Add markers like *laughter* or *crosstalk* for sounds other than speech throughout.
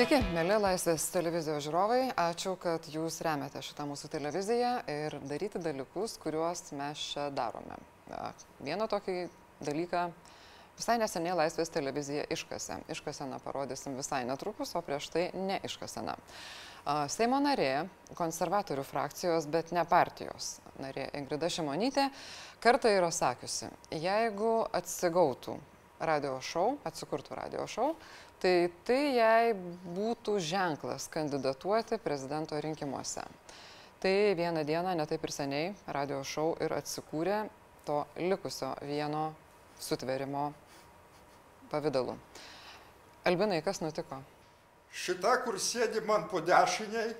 Sveiki, mėly Laisvės televizijos žiūrovai. Ačiū, kad jūs remiate šitą mūsų televiziją ir daryti dalykus, kuriuos mes čia darome. Vieną tokį dalyką visai neseniai Laisvės televizija iškasė. Iškaseną parodysim visai netrukus, o prieš tai neiškaseną. Seimo narė, konservatorių frakcijos, bet ne partijos narė Ingrida Šimonytė, kartą yra sakiusi, jeigu atsigautų radio šou, atsikurtų radio šou, tai tai jai būtų ženklas kandidatuoti prezidento rinkimuose. Tai vieną dieną, netaip ir seniai, radio šou ir atsikūrė to likusio vieno sutverimo pavydalu. Albinai, kas nutiko? Šita, kur sėdi man po dešiniai,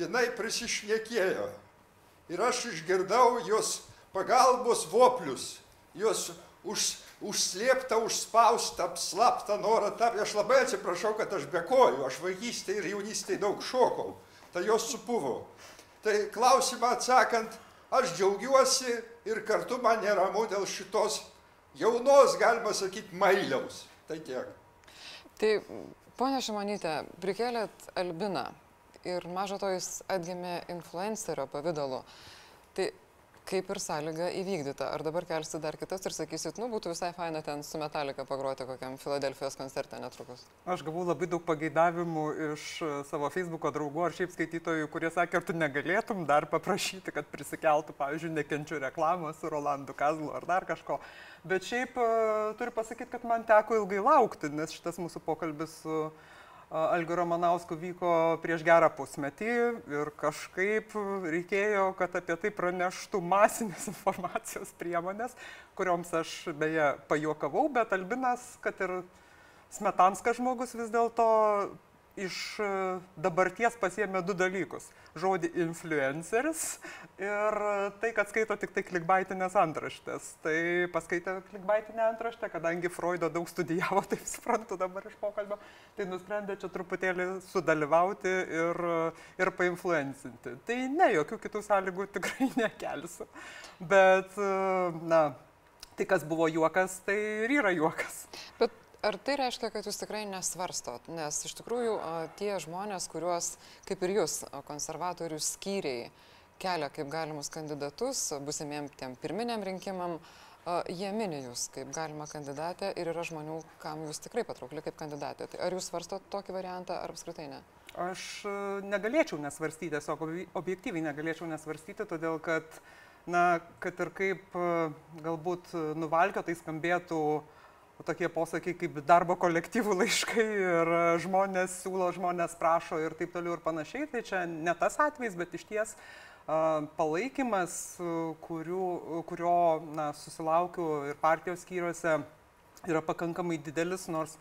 jinai prisišnekėjo. Ir aš išgirdau jos pagalbos voplius, jos už, užslėptą, užspaustą, slaptą norą tapti. Aš labai atsiprašau, kad aš bekoju, aš vaikystėje ir jaunystėje daug šokau, tai jos supuvo. Tai klausimą atsakant, aš džiaugiuosi ir kartu man neramu dėl šitos jaunos, galima sakyti, mailiaus. Tai tiek. Tai, ponia Šimonytė, prikėlėt Albiną ir mažo to jis atgimė influencerio pavydalu. Tai kaip ir sąlyga įvykdyta. Ar dabar kelsit dar kitas ir sakysit, nu, būtų visai faina ten su Metallica pagroti kokiam Filadelfijos koncerte netrukus? Aš gavau labai daug pageidavimų iš e, savo Facebook'o draugų ar šiaip skaitytojų, kurie sakė, ar tu negalėtum dar paprašyti, kad prisikeltų, pavyzdžiui, nekenčiu reklamos su Rolandu Kazlu ar dar kažko. Bet šiaip uh, turiu pasakyti, kad man teko ilgai laukti, nes šitas mūsų pokalbis su uh, Algiu Ramanausku vyko prieš gerą pusmetį ir kažkaip reikėjo, kad apie tai praneštų masinės *laughs* informacijos priemonės, kurioms aš beje pajokavau, bet Albinas, kad ir smetanskas žmogus vis dėlto iš e, dabarties pasiemė du dalykus. Žodį influenceris ir tai, kad skaito tik tai klikbaitinės antraštės. Tai paskaitė klikbaitinę antraštę, kadangi Freudo daug studijavo, *laughs* taip suprantu dabar iš pokalbio, tai nusprendė čia truputėlį sudalyvauti ir, ir painfluencinti. Tai ne, jokių kitų sąlygų *laughs* tikrai nekelsiu. Bet, e, na, tai kas buvo juokas, tai ir yra juokas. Bet Ar tai reiškia, kad jūs tikrai nesvarstot? Nes iš tikrųjų tie žmonės, kuriuos, kaip ir jūs, konservatorių skyriai kelia kaip galimus kandidatus busimiem tiem pirminiam rinkimam, jie mini jūs kaip galima kandidatė ir yra žmonių, kam jūs tikrai patraukli kaip kandidatė. Tai ar jūs svarstot tokį variantą ar apskritai ne? Aš negalėčiau nesvarstyti, tiesiog objektyviai negalėčiau nesvarstyti, todėl kad, na, kad ir kaip galbūt nuvalkio tai skambėtų uh, tokie posakiai kaip darbo kolektyvų laiškai ir žmonės siūlo, žmonės prašo ir taip toliau ir panašiai. Tai čia ne tas atvejs, bet iš ties palaikymas, kurių, kurio na, susilaukiu ir partijos skyriuose, yra pakankamai didelis, nors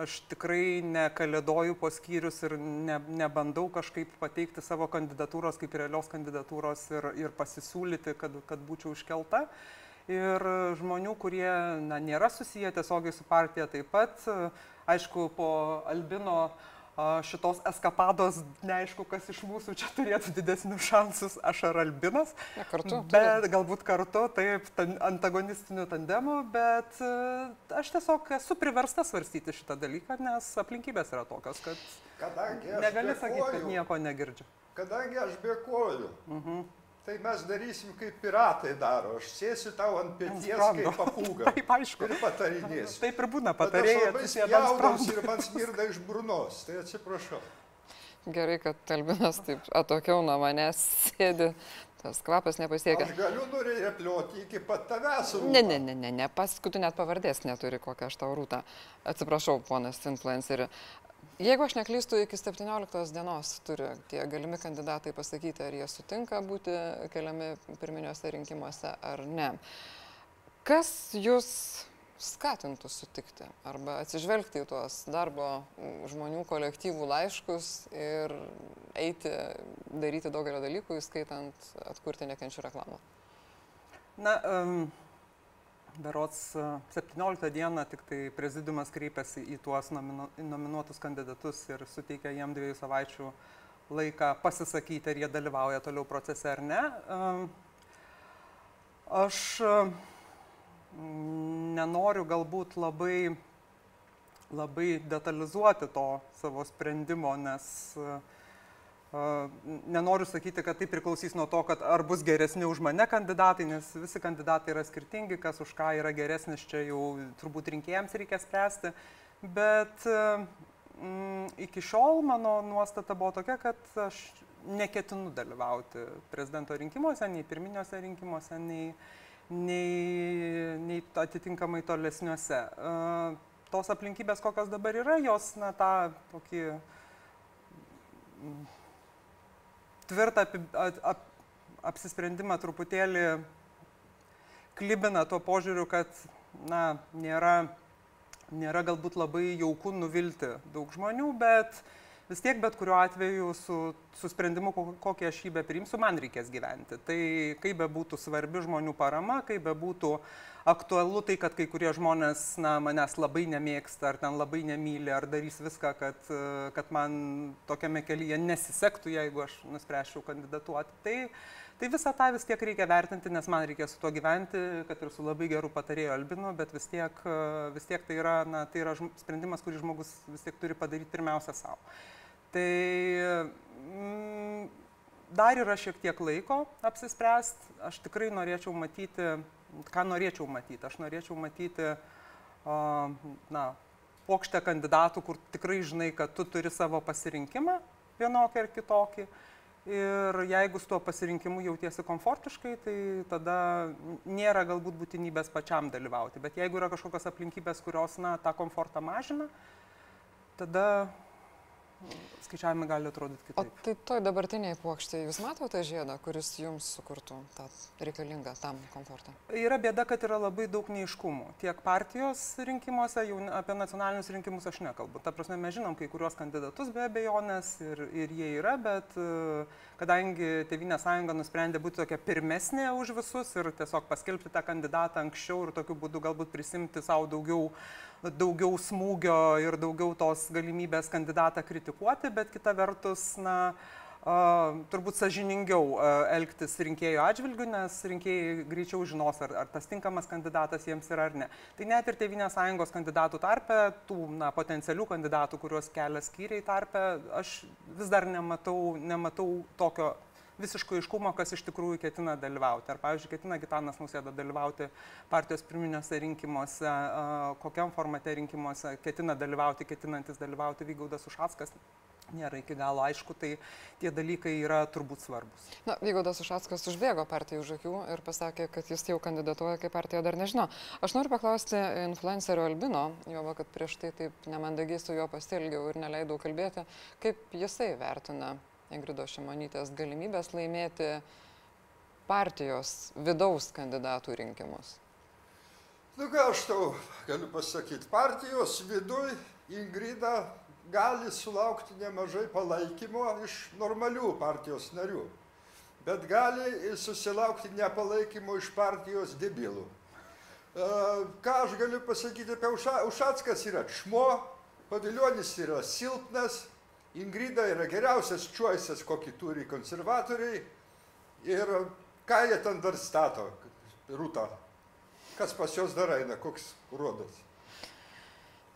aš tikrai nekalėdoju po skyrius ir ne, nebandau kažkaip pateikti savo kandidatūros kaip realios kandidatūros ir, ir pasisiūlyti, kad, kad būčiau iškelta. Uh, ir žmonių, kurie na, nėra susiję tiesiogiai su partija taip pat. Aišku, po Albino šitos eskapados neaišku, kas iš mūsų čia turėtų didesnius šansus, aš ar Albinas. Ja, kartu. Bet galbūt kartu, taip, antagonistiniu tandemu, bet aš tiesiog esu priversta svarstyti šitą dalyką, nes aplinkybės yra tokios, kad negali sakyti, kad nieko negirdžiu. Kadangi aš bėkoju. Uh mhm. -huh. Tai mes darysim, kaip piratai daro. Aš sėsiu tau ant pėties kaip papūga. *laughs* Taip, aišku. Ir patarinėsiu. Taip ir būna patarėjai. Aš labai spjaudausi ir man smirda iš burnos. Tai atsiprašau. Gerai, kad Talbinas taip atokiau nuo manęs sėdi. Tas kvapas nepasiekia. Aš galiu nurepliuoti iki pat tavęs. Rūta. Ne, ne, ne, ne, ne. Paskui tu net pavardės neturi, kokią aš tau rūtą. Atsiprašau, ponas influenceri. Jeigu aš neklystu, iki 17 dienos turi tie galimi kandidatai pasakyti, ar jie sutinka būti keliami pirminiuose rinkimuose ar ne. Kas jūs skatintų sutikti arba atsižvelgti į tuos darbo žmonių kolektyvų laiškus ir eiti daryti daugelio dalykų, įskaitant atkurti nekenčių reklamą? Na, um, Berots 17 dieną tik tai prezidiumas kreipėsi į tuos nominu, nominuotus kandidatus ir suteikė jiem dviejų savaičių laiką pasisakyti, ar jie dalyvauja toliau procese ar ne. Aš nenoriu galbūt labai labai detalizuoti to savo sprendimo, nes uh, Nenoriu sakyti, kad tai priklausys nuo to, kad ar bus geresni už mane kandidatai, nes visi kandidatai yra skirtingi, kas už ką yra geresnis, čia jau turbūt rinkėjams reikia spręsti. Bet mm, iki šiol mano nuostata buvo tokia, kad aš neketinu dalyvauti prezidento rinkimuose, nei pirminiuose rinkimuose, nei, nei, nei atitinkamai tolesniuose. Tos aplinkybės, kokios dabar yra, jos, na, tą tokį tvirtą ap, ap, apsisprendimą truputėlį klibina tuo požiūriu, kad na, nėra, nėra galbūt labai jauku nuvilti daug žmonių, bet vis tiek bet kuriuo atveju su, su sprendimu, kokį aš jį be priimsiu, man reikės gyventi. Tai kaip be būtų svarbi žmonių parama, kaip be būtų aktualu tai, kad kai kurie žmonės na, manęs labai nemėgsta, ar ten labai nemyli, ar darys viską, kad, kad man tokiame kelyje nesisektų, jeigu aš nuspręščiau kandidatuoti. Tai, tai visą tą vis tiek reikia vertinti, nes man reikia su tuo gyventi, kad ir su labai geru patarėju Albinu, bet vis tiek, vis tiek tai, yra, na, tai yra sprendimas, kurį žmogus vis tiek turi padaryti pirmiausia savo. Tai mm, dar yra šiek tiek laiko apsispręsti, aš tikrai norėčiau matyti ką norėčiau matyti? Aš norėčiau matyti, na, plokštę kandidatų, kur tikrai žinai, kad tu turi savo pasirinkimą vienokį ar kitokį. Ir jeigu su tuo pasirinkimu jautiesi komfortiškai, tai tada nėra galbūt būtinybės pačiam dalyvauti. Bet jeigu yra kažkokios aplinkybės, kurios, na, tą komfortą mažina, tada skaičiavimai gali atrodyti kitaip. O tai toj dabartiniai plokštė, jūs matote žiedą, kuris jums sukurtų tą reikalingą tam komfortą? Yra bėda, kad yra labai daug neiškumų. Tiek partijos rinkimuose, jau apie nacionalinius rinkimus aš nekalbu. Ta prasme, mes žinom kai kuriuos kandidatus be abejonės ir, ir jie yra, bet e, kadangi Tevinė sąjunga nusprendė būti tokia pirmesnė už visus ir tiesiog paskelbti tą kandidatą anksčiau ir tokiu būdu galbūt prisimti savo daugiau daugiau smūgio ir daugiau tos galimybės kandidatą kritikuoti, bet kita vertus, na, Uh, turbūt sažiningiau uh, elgtis rinkėjų atžvilgių, nes rinkėjai greičiau žinos, ar, ar tas tinkamas kandidatas jiems yra ar ne. Tai net ir Tevinės sąjungos kandidatų tarpe, tų na, potencialių kandidatų, kuriuos kelia skyriai tarpe, aš vis dar nematau, nematau tokio visiško iškumo, kas iš tikrųjų ketina dalyvauti. Ar, pavyzdžiui, ketina Gitanas Nausėda dalyvauti partijos pirminiuose rinkimuose, kokiam formate rinkimuose ketina dalyvauti, ketinantis dalyvauti Vygaudas Ušackas. Nėra iki galo aišku, tai tie dalykai yra turbūt svarbus. Na, Vygaudas Ušackas užbėgo partijai už akių ir pasakė, kad jis jau kandidatuoja, kai partija dar nežino. Aš noriu paklausti influencerio Albino, jo, kad prieš tai taip nemandagiai su juo pastilgiau ir neleidau kalbėti, kaip jisai vertina Ingrido Šimonytės galimybės laimėti partijos vidaus kandidatų rinkimus? Nu ką aš tau galiu pasakyti, partijos viduj Ingrida gali sulaukti nemažai palaikymo iš normalių partijos narių, bet gali susilaukti nepalaikymo iš partijos debilų. E, ką aš galiu pasakyti apie Ušackas yra čmo, paviljonis yra silpnas, Ingrida yra geriausias choices, kokį turi konservatoriai. Ir ką jie ten dar stato, rūta? Kas pas juos dar eina, koks rodas?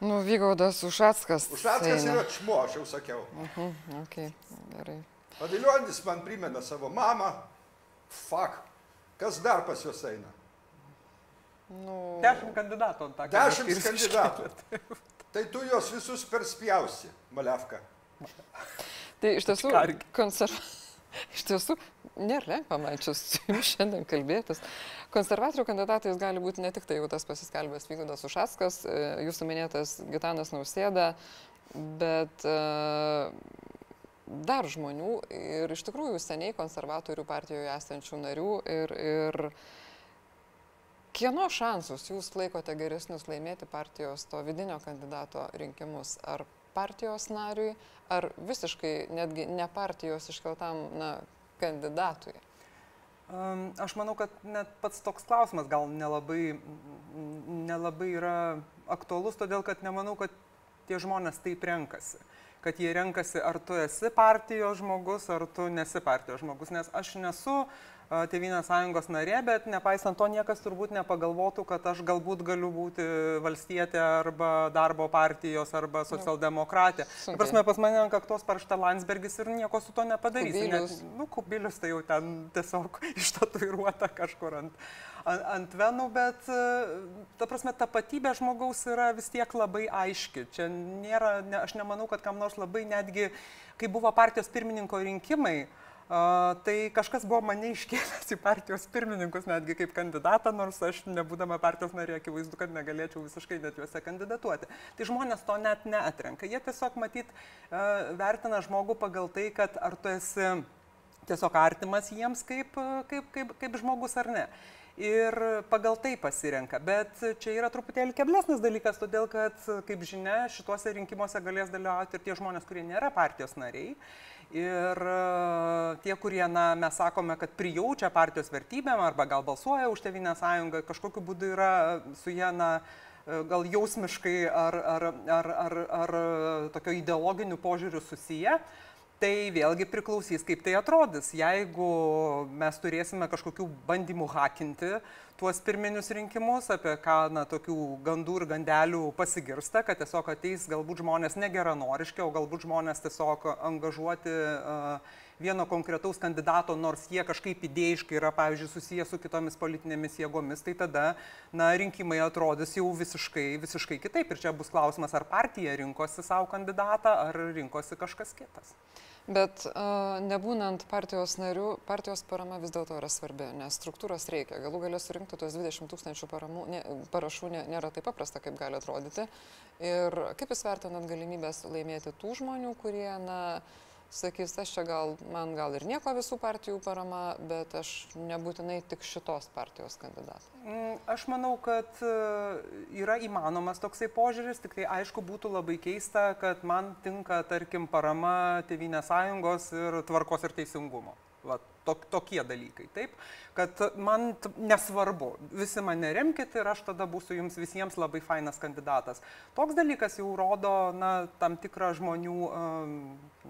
Nu, Vygaudas Ušackas. Ušackas eina. yra čmo, aš jau sakiau. Uh mhm, -huh, okay, gerai. Paviljonis man primena savo mamą. Fak. Kas dar pas juos eina? Nu... Dešimt kandidatų ant tą. Dešimt kandidatų. Tai tu juos visus perspjausi, Malevka. Tai iš tiesų, konserv... iš tiesų nėra lengva man čia su jums šiandien kalbėtis. Konservatorių kandidatais gali būti ne tik tai jau tas pasiskelbęs Vygudas Ušaskas, e, jūsų minėtas Gitanas Nausėda, bet uh, dar žmonių ir iš tikrųjų seniai konservatorių partijoje esančių narių ir, ir kieno šansus jūs laikote geresnius laimėti partijos to vidinio kandidato rinkimus? Ar partijos nariui, ar visiškai netgi ne partijos iškeltam na, kandidatui? Aš manau, kad net pats toks klausimas gal nelabai, nelabai yra aktualus, todėl kad nemanau, kad tie žmonės taip renkasi. Kad jie renkasi, ar tu esi partijos žmogus, ar tu nesi partijos žmogus. Nes aš nesu Tevinės sąjungos narė, bet nepaisant to niekas turbūt nepagalvotų, kad aš galbūt galiu būti valstietė arba darbo partijos arba nu, socialdemokratė. Tai prasme, pas mane ant kaktos parašta Landsbergis ir nieko su to nepadarys. Kubilius. Net, nu, kubilius tai jau ten tiesiog *laughs* ištatuiruota kažkur ant, ant, ant venų, bet ta prasme, tapatybė žmogaus yra vis tiek labai aiški. Čia nėra, ne, aš nemanau, kad kam nors labai netgi, kai buvo partijos pirmininko rinkimai, tai kažkas buvo mane iškėlęs į partijos pirmininkus netgi kaip kandidatą, nors aš nebūdama partijos narė, akivaizdu, kad negalėčiau visiškai net juose kandidatuoti. Tai žmonės to net neatrenka. Jie tiesiog matyt vertina žmogų pagal tai, kad ar tu esi tiesiog artimas jiems kaip, kaip, kaip, kaip žmogus ar ne ir pagal tai pasirenka. Bet čia yra truputėlį keblesnis dalykas, todėl kad, kaip žinia, šituose rinkimuose galės dalyvauti ir tie žmonės, kurie nėra partijos nariai. Ir e, tie, kurie, na, mes sakome, kad prijaučia partijos vertybėm arba gal balsuoja už Tevinę sąjungą, kažkokiu būdu yra su jie, na, e, gal jausmiškai ar, ar, ar, ar, ar tokio ideologiniu požiūriu susiję, Tai vėlgi priklausys, kaip tai atrodys. Jeigu mes turėsime kažkokių bandymų hakinti tuos pirminius rinkimus, apie ką na, tokių gandų ir gandelių pasigirsta, kad tiesiog ateis galbūt žmonės negeranoriški, o galbūt žmonės tiesiog angažuoti uh, vieno konkretaus kandidato, nors jie kažkaip idėjiškai yra, pavyzdžiui, susiję su kitomis politinėmis jėgomis, tai tada na, rinkimai atrodys jau visiškai, visiškai kitaip. Ir čia bus klausimas, ar partija rinkosi savo kandidatą, ar rinkosi kažkas kitas. Bet uh, nebūnant partijos narių, partijos parama vis dėlto yra svarbi, nes struktūros reikia. Galų galę surinkti tuos 20 tūkstančių paramų, ne, parašų nė, nėra taip paprasta, kaip gali atrodyti. Ir kaip jūs vertinat galimybės laimėti tų žmonių, kurie, na, uh, sakys, aš čia gal, man gal ir nieko visų partijų parama, bet aš nebūtinai tik šitos partijos kandidatas. Mm, aš manau, kad e, yra įmanomas toksai požiūris, tik tai aišku būtų labai keista, kad man tinka, tarkim, parama Tevinės sąjungos ir tvarkos ir teisingumo. Va, tok, tokie dalykai, taip, kad man nesvarbu, visi mane remkite ir aš tada būsiu jums visiems labai fainas kandidatas. Toks dalykas jau rodo, na, tam tikrą žmonių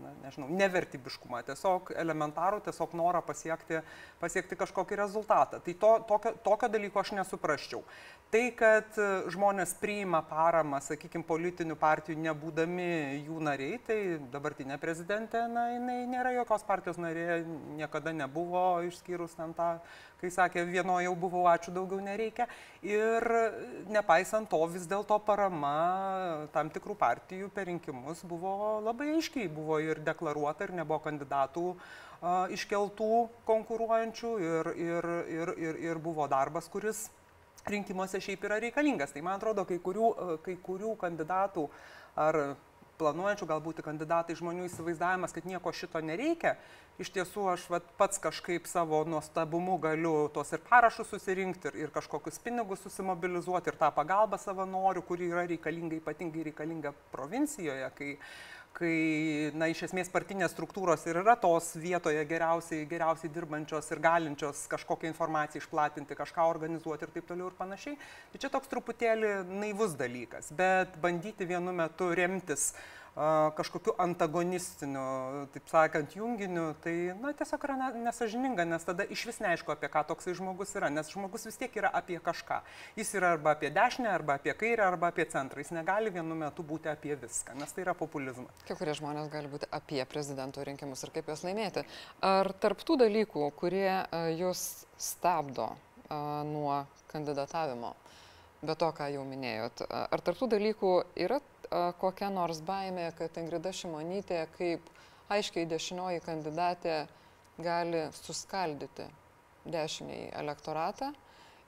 na, nežinau, nevertybiškumą, tiesiog elementarų, tiesiog norą pasiekti, pasiekti kažkokį rezultatą. Tai to, tokio, tokio dalyko aš nesuprasčiau. Tai, kad žmonės priima paramą, sakykime, politinių partijų nebūdami jų nariai, tai dabartinė prezidentė, na, jinai nėra jokios partijos narė, niekada nebuvo, išskyrus ten tą kai sakė, vieno jau buvau, ačiū daugiau nereikia. Ir nepaisant to, vis dėlto parama tam tikrų partijų per rinkimus buvo labai aiškiai, buvo ir deklaruota, ir nebuvo kandidatų a, iškeltų konkuruojančių, ir, ir, ir, ir, ir buvo darbas, kuris rinkimuose šiaip yra reikalingas. Tai man atrodo, kai kurių, kai kurių kandidatų ar planuojančių galbūt kandidatai žmonių įsivaizdavimas, kad nieko šito nereikia, iš tiesų aš vat, pats kažkaip savo nuostabumu galiu tuos ir parašus susirinkti, ir, ir kažkokius pinigus susimobilizuoti, ir tą pagalbą savanorių, kuri yra reikalinga, ypatingai reikalinga provincijoje, kai kai, na, iš esmės partinės struktūros ir yra tos vietoje geriausiai, geriausiai dirbančios ir galinčios kažkokią informaciją išplatinti, kažką organizuoti ir taip toliau ir panašiai. Tai čia toks truputėlį naivus dalykas, bet bandyti vienu metu remtis uh, kažkokiu antagonistiniu, taip sakant, junginiu, tai na, tiesiog yra nesažininga, nes tada iš vis neaišku, apie ką toksai žmogus yra, nes žmogus vis tiek yra apie kažką. Jis yra arba apie dešinę, arba apie kairę, arba apie centrą. Jis negali vienu metu būti apie viską, nes tai yra populizmas. Kai kurie žmonės gali būti apie prezidento rinkimus ir kaip juos laimėti. Ar tarptų dalykų, kurie jūs stabdo nuo kandidatavimo, be to, ką jau minėjot, ar tarptų dalykų yra kokia nors baimė, kad Ingrida Šimonytė kaip aiškiai dešinioji kandidatė gali suskaldyti dešiniai elektoratą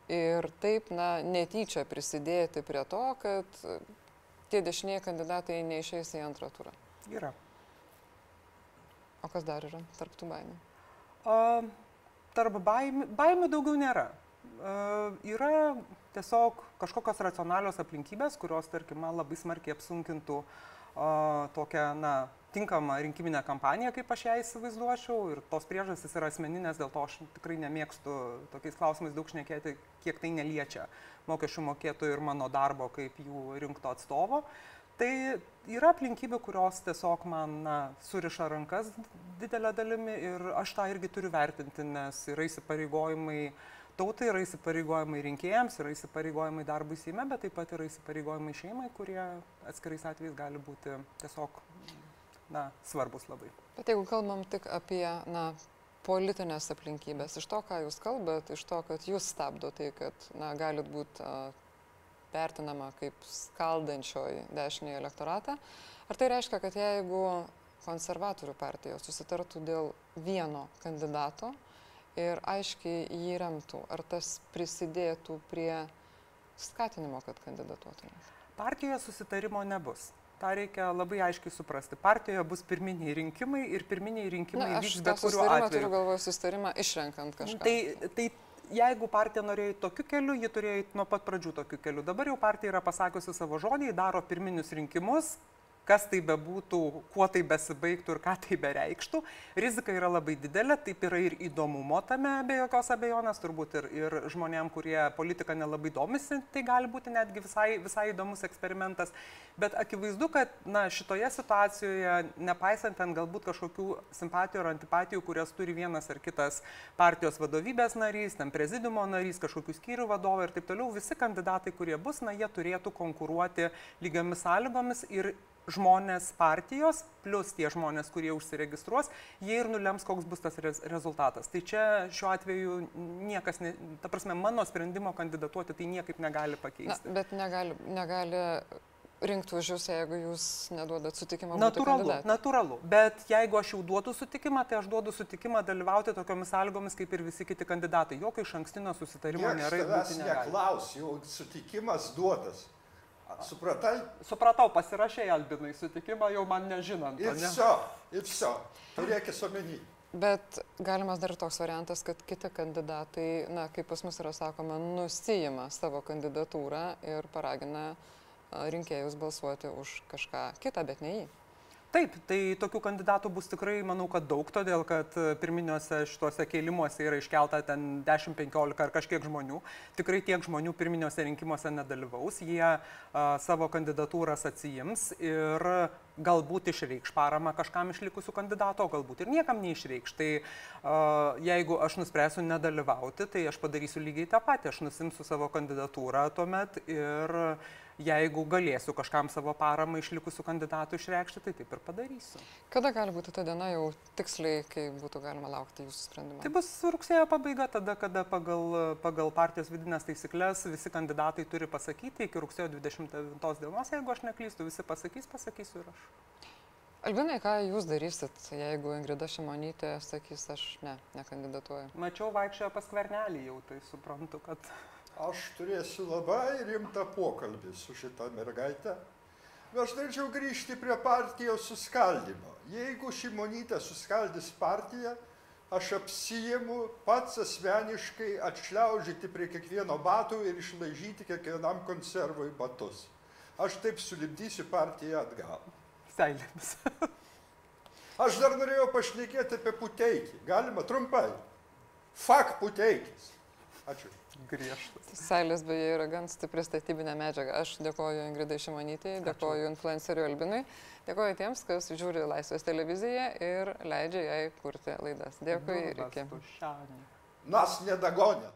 ir taip, na, netyčia prisidėti prie to, kad tie dešiniai kandidatai neišeis į antrą turą. Yra. O kas dar yra tarp tų baimių? Uh, tarp baimių, baimių daugiau nėra. Uh, yra tiesiog kažkokios racionalios aplinkybės, kurios, tarkim, man labai smarkiai apsunkintų o, tokią, na, tinkamą rinkiminę kampaniją, kaip aš ją įsivaizduočiau. Ir tos priežastys yra asmeninės, dėl to aš tikrai nemėgstu tokiais klausimais daug šnekėti, kiek tai neliečia mokesčių mokėtojų ir mano darbo kaip jų rinkto atstovo. Tai yra aplinkybių, kurios tiesiog man na, suriša rankas didelę dalimi ir aš tą irgi turiu vertinti, nes yra įsipareigojimai tautai, yra įsipareigojimai rinkėjams, yra įsipareigojimai darbui Seime, bet taip pat yra įsipareigojimai šeimai, kurie atskirais atvejais gali būti tiesiog na, svarbus labai. Bet jeigu kalbam tik apie na, politinės aplinkybės, iš to, ką jūs kalbat, iš to, kad jūs stabdo tai, kad na, galit būti vertinama kaip skaldančioji dešinį elektoratą. Ar tai reiškia, kad jeigu konservatorių partijos susitartų dėl vieno kandidato ir aiškiai jį remtų, ar tas prisidėtų prie skatinimo, kad kandidatuotumėt? Partijoje susitarimo nebus. Ta reikia labai aiškiai suprasti. Partijoje bus pirminiai rinkimai ir pirminiai rinkimai Na, vyks aš bet kuriuo atveju. turiu galvoje susitarimą išrenkant kažką. Tai, tai jeigu partija norėjo tokiu keliu, ji turėjo nuo pat pradžių tokiu keliu. Dabar jau partija yra pasakiusi savo žodį, daro pirminius rinkimus, kas tai bebūtų, kuo tai besibaigtų ir ką tai bereikštų. Rizika yra labai didelė, taip yra ir įdomumo tame, be jokios abejonės, turbūt ir, ir žmonėm, kurie politiką nelabai domisi, tai gali būti netgi visai, visai įdomus eksperimentas. Bet akivaizdu, kad na, šitoje situacijoje, nepaisant ten galbūt kažkokių simpatijų ar antipatijų, kurias turi vienas ar kitas partijos vadovybės narys, ten prezidiumo narys, kažkokių skyrių vadovai ir taip toliau, visi kandidatai, kurie bus, na, jie turėtų konkuruoti lygiamis sąlygomis ir žmonės partijos, plus tie žmonės, kurie užsiregistruos, jie ir nulems, koks bus tas rez rezultatas. Tai čia šiuo atveju niekas, ne, ta prasme, mano sprendimo kandidatuoti tai niekaip negali pakeisti. Na, bet negali, negali rinkti už jūs, jeigu jūs neduodat sutikimą. Natūralu, natūralu. Bet jeigu aš jau duodu sutikimą, tai aš duodu sutikimą dalyvauti tokiomis sąlygomis kaip ir visi kiti kandidatai. Jokio iš ankstinio susitarimo Niekas nėra. ir tavęs būti negali. neklaus, jau sutikimas duotas. Supratai? Supratau, pasirašė Albinai sutikimą, jau man nežinant. Ir ne? viso, ir viso. Turėkis omeny. Bet galimas dar toks variantas, kad kiti kandidatai, na, kaip pas mus yra sakoma, nusijima savo kandidatūrą ir paragina rinkėjus balsuoti už kažką kitą, bet ne jį. Taip, tai tokių kandidatų bus tikrai, manau, kad daug, todėl kad e, pirminiuose šituose kėlimuose yra iškelta ten 10-15 ar kažkiek žmonių. Tikrai tiek žmonių pirminiuose rinkimuose nedalyvaus, jie a, savo kandidatūras atsijims ir galbūt išreikš paramą kažkam iš likusių kandidatų, o galbūt ir niekam neišreikš. Tai a, jeigu aš nuspręsiu nedalyvauti, tai aš padarysiu lygiai tą patį, aš nusimsiu savo kandidatūrą tuomet ir jeigu galėsiu kažkam savo paramą iš likusių kandidatų išreikšti, tai taip ir padarysiu. Kada gali būti ta diena jau tiksliai, kai būtų galima laukti jūsų sprendimo? Tai bus rugsėjo pabaiga, tada, kada pagal, pagal partijos vidinės taisyklės visi kandidatai turi pasakyti iki rugsėjo 29 dienos, jeigu aš neklystu, visi pasakys, pasakysiu ir aš. Albinai, ką jūs darysit, jeigu Ingrida Šimonytė sakys, aš ne, nekandidatuoju? Mačiau vaikščiojo pas kvernelį jau, tai suprantu, kad Aš turėsiu labai rimtą pokalbį su šita mergaitė. Aš norėčiau grįžti prie partijos suskaldimo. Jeigu šimonytė suskaldys partiją, aš apsijimu pats asmeniškai atšliaužyti prie kiekvieno batų ir išlaižyti kiekvienam konservui batus. Aš taip sulibdysiu partiją atgal. seilėmis. *laughs* Aš dar norėjau pašnekėti apie puteikį. Galima trumpai. Fak puteikis. Ačiū. Griežtas. Seilės beje yra gan stipri statybinė medžiaga. Aš dėkoju Ingridai Šimonytėjai, dėkoju influenceriui Albinui, dėkoju tiems, kas žiūri Laisvės televiziją ir leidžia jai kurti laidas. Dėkui ir iki. Nas nedagonėt.